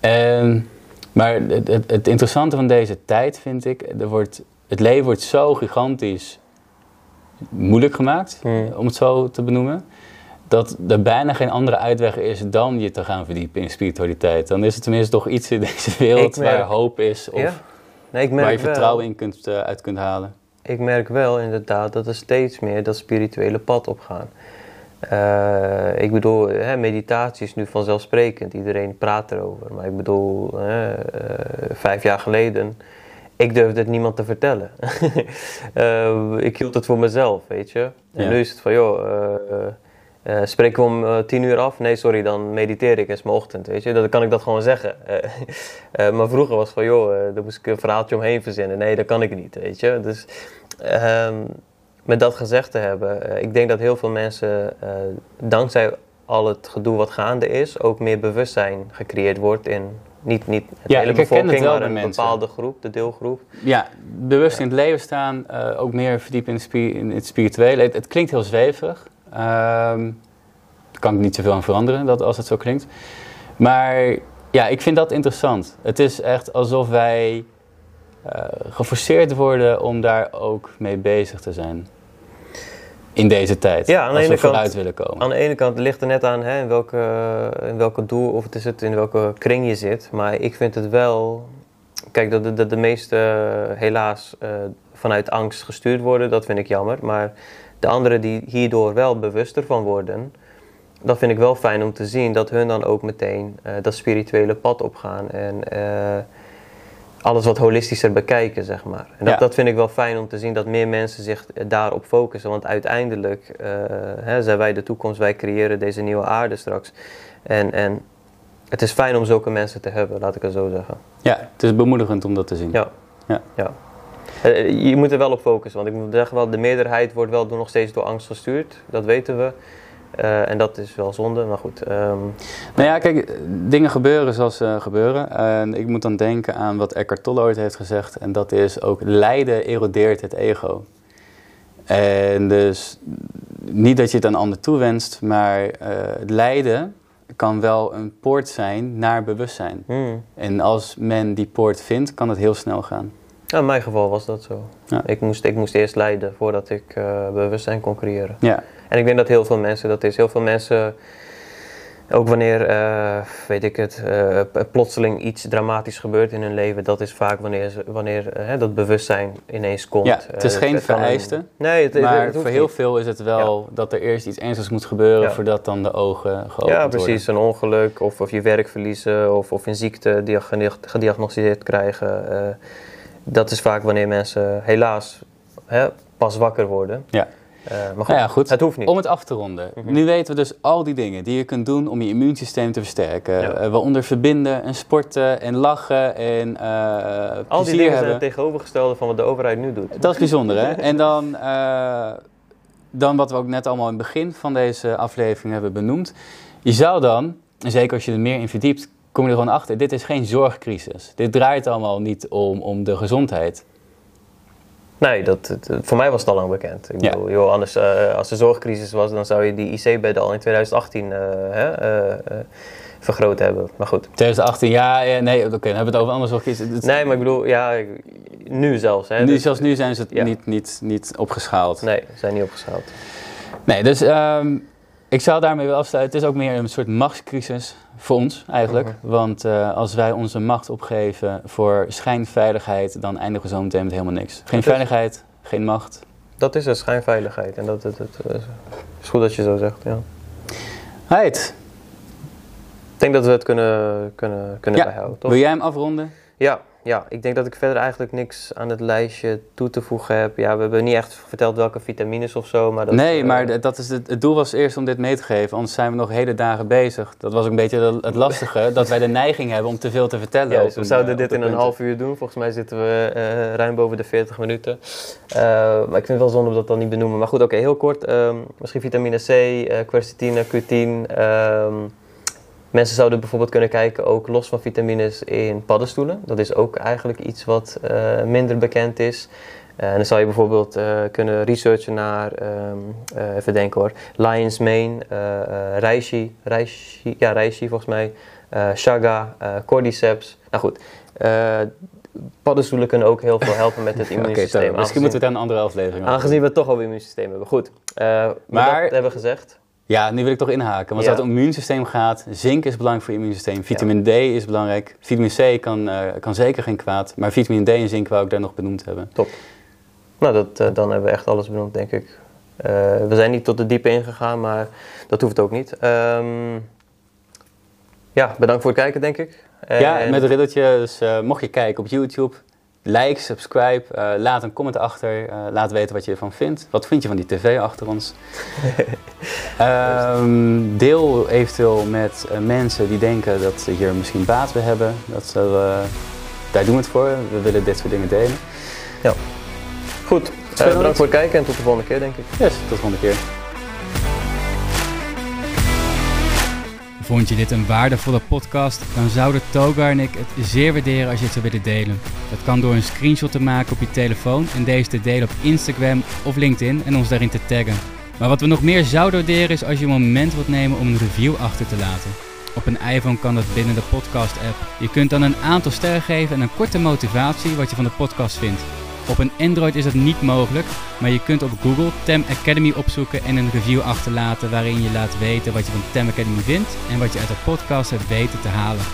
En, maar het, het, het interessante van deze tijd vind ik, er wordt, het leven wordt zo gigantisch moeilijk gemaakt, Hm. om het zo te benoemen dat er bijna geen andere uitweg is dan je te gaan verdiepen in spiritualiteit. Dan is er tenminste toch iets in (laughs) deze wereld merk- waar hoop is of Ja? Nee, ik waar je merk, vertrouwen wel, in kunt, eh, uit kunt halen. ik merk wel inderdaad dat er steeds meer dat spirituele pad op gaan. Eh, ik bedoel, hè, meditatie is nu vanzelfsprekend. Iedereen praat erover. Maar ik bedoel, hè, eh, vijf jaar geleden, ik durfde het niemand te vertellen. (laughs) Ik hield het voor mezelf, weet je. En Ja. nu is het van, joh, eh, eh, spreken we om eh, tien uur af? Nee, sorry, dan mediteer ik, is mijn ochtend, weet je. Dan kan ik dat gewoon zeggen. (laughs) Eh, maar vroeger was het van, joh, daar moest ik een verhaaltje omheen verzinnen. Nee, dat kan ik niet, weet je. Dus ehm, met dat gezegd te hebben, ik denk dat heel veel mensen, dankzij al het gedoe wat gaande is, ook meer bewustzijn gecreëerd wordt in niet, niet het Ja, hele bevolking, maar een mensen. bepaalde groep, de deelgroep. Ja, bewust in het leven staan, ook meer verdiepen in, in het spirituele. Het, het klinkt heel zweverig. Ehm daar kan ik niet zoveel aan veranderen dat, als het zo klinkt. Maar ja, ik vind dat interessant. Het is echt alsof wij eh, geforceerd worden om daar ook mee bezig te zijn. In deze tijd. Ja, aan de als ene we kant- willen komen. Aan de ene kant ligt er net aan hè, in, welke, in welke doel of het is het in welke kring je zit. Maar ik vind het wel. Kijk, dat de, dat de meeste eh, helaas eh, vanuit angst gestuurd worden, dat vind ik jammer. Maar de anderen die hierdoor wel bewuster van worden, dat vind ik wel fijn om te zien dat hun dan ook meteen eh, dat spirituele pad opgaan. En eh, alles wat holistischer bekijken, zeg maar. En dat, Ja. dat vind ik wel fijn om te zien dat meer mensen zich daarop focussen. Want uiteindelijk eh, hè, zijn wij de toekomst, wij creëren deze nieuwe aarde straks. En, en het is fijn om zulke mensen te hebben, laat ik het zo zeggen. Ja, het is bemoedigend om dat te zien. Ja. Ja. ja. Eh, je moet er wel op focussen, want ik moet zeggen wel, de meerderheid wordt wel door, nog steeds door angst gestuurd. Dat weten we. Eh, en dat is wel zonde, maar goed. ehm, Nou ja, kijk, dingen gebeuren zoals ze gebeuren. En ik moet dan denken aan wat Eckhart Tolle ooit heeft gezegd. En dat is ook lijden erodeert het ego. En dus niet dat je het aan ander toewenst, maar eh, het lijden kan wel een poort zijn naar bewustzijn. hmm. En als men die poort vindt, kan het heel snel gaan. Ja, in mijn geval was dat zo. Ja. Ik, moest, ik moest eerst lijden voordat ik eh, bewustzijn kon creëren. Ja, En ik denk dat heel veel mensen dat is. Heel veel mensen, ook wanneer, eh, weet ik het, eh, plotseling iets dramatisch gebeurt in hun leven, dat is vaak wanneer, wanneer dat bewustzijn ineens komt. Ja, het is geen een- vereiste, nee, het, maar het voor heel niet. veel is het wel dat er eerst iets ernstigs moet gebeuren Ja. voordat dan de ogen geopend Ja, worden. precies. Een ongeluk of, of je werk verliezen of, of een ziekte gedi- gediagnosticeerd krijgen. Dat is vaak wanneer mensen helaas hè, pas wakker worden. Ja. Eh, maar goed, Nou ja, goed. het hoeft niet. Om het af te ronden. Mhm. Nu weten we dus al die dingen die je kunt doen om je immuunsysteem te versterken. Ja. Eh, waaronder verbinden en sporten en lachen en eh Al die dingen zijn hebben. het tegenovergestelde van wat de overheid nu doet. Dat is bijzonder, hè? (laughs) En dan, dan wat we ook net allemaal in het begin van deze aflevering hebben benoemd. Je zou dan, en zeker als je er meer in verdiept, kom je er gewoon achter. Dit is geen zorgcrisis. Dit draait allemaal niet om, om de gezondheid. Nee, dat, voor mij was het al lang bekend. Ik Ja. bedoel, joh, anders, eh, als er zorgcrisis was, dan zou je die IC-bedden al in 2018 eh, hè, eh, eh, vergroot hebben. Maar goed. 2018, ja, ja, nee, oké, dan hebben we het over andere zorgcrisis. Het- Nee, maar ik bedoel, ja, nu zelfs. Hè, nu, dus- zelfs nu zijn ze het Ja. niet, niet, niet opgeschaald. Nee, ze zijn niet opgeschaald. Nee, dus ehm, ik zou daarmee wel afsluiten. Het is ook meer een soort machtscrisis voor ons eigenlijk. Mhm. Want eh, als wij onze macht opgeven voor schijnveiligheid, dan eindigen we zo meteen met helemaal niks. Geen veiligheid, geen macht. Dat is een schijnveiligheid. En dat, dat, dat, eh, is goed dat je zo zegt, ja. Heid, Ik denk dat we het kunnen, kunnen, kunnen Ja, bijhouden, toch? wil jij hem afronden? Ja, ja, ik denk dat ik verder eigenlijk niks aan het lijstje toe te voegen heb. Ja, we hebben niet echt verteld welke vitamines of zo, maar dat... nee, eh, maar dat is het, het doel was eerst om dit mee te geven, anders zijn we nog hele dagen bezig. Dat was ook een beetje de- het lastige, (laughs) dat wij de neiging hebben om te veel te vertellen. Ja, dus we een, zouden eh, dit in een half uur doen. Volgens mij zitten we eh, ruim boven de 40 minuten. Maar ik vind het wel zonde om dat dan niet benoemen. Maar goed, oké, heel kort. ehm, misschien vitamine C, quercetine, Q10. ehm, mensen zouden bijvoorbeeld kunnen kijken, ook los van vitamines, in paddenstoelen. Dat is ook eigenlijk iets wat eh, minder bekend is. Eh, en dan zou je bijvoorbeeld eh, kunnen researchen naar, ehm, eh, even denken hoor, Lion's Mane, reishi, reishi, ja reishi volgens mij, eh cordyceps. Nou goed, paddenstoelen kunnen ook heel veel helpen met het (laughs) Oké, immuunsysteem. misschien moeten we het aan een andere aflevering Aangezien we het toch over immuunsysteem hebben. Goed, Maar- dat hebben we gezegd. Ja, nu wil ik toch inhaken. Want als het om het immuunsysteem gaat, zink is belangrijk voor je immuunsysteem. Vitamine D is belangrijk. Vitamine C kan, eh, kan zeker geen kwaad. Maar vitamine D en zink wou ik daar nog benoemd hebben. Nou, dat, eh, dan hebben we echt alles benoemd, denk ik. Eh, we zijn niet tot de diepe ingegaan, maar dat hoeft ook niet. Ehm, ja, bedankt voor het kijken, denk ik. Ja, En- met een riddeltje. Dus mocht je kijken op YouTube, like, subscribe. eh, laat een comment achter. eh, laat weten wat je ervan vindt. Wat vind je van die tv achter ons? (laughs) Ehm, deel eventueel met eh, mensen die denken dat ze hier misschien baat bij hebben. Dat ze, daar doen we het voor. We willen dit soort dingen delen. Goed, eh, bedankt voor het kijken en tot de volgende keer, denk ik. Yes, tot de volgende keer. Vond je dit een waardevolle podcast? Dan zouden Togar en ik het zeer waarderen als je het zou willen delen. Dat kan door een screenshot te maken op je telefoon en deze te delen op Instagram of LinkedIn en ons daarin te taggen. Maar wat we nog meer zouden waarderen is als je een moment wilt nemen om een review achter te laten. Op een iPhone kan dat binnen de podcast-app. Je kunt dan een aantal sterren geven en een korte motivatie wat je van de podcast vindt. Op een Android is dat niet mogelijk, maar je kunt op Google Tem Academy opzoeken en een review achterlaten waarin je laat weten wat je van Tem Academy vindt en wat je uit de podcast hebt weten te halen.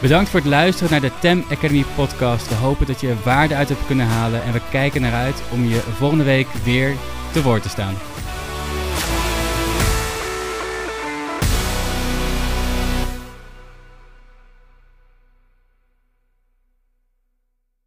Bedankt voor het luisteren naar de Tem Academy podcast. We hopen dat je er waarde uit hebt kunnen halen en we kijken naar uit om je volgende week weer te woord te staan.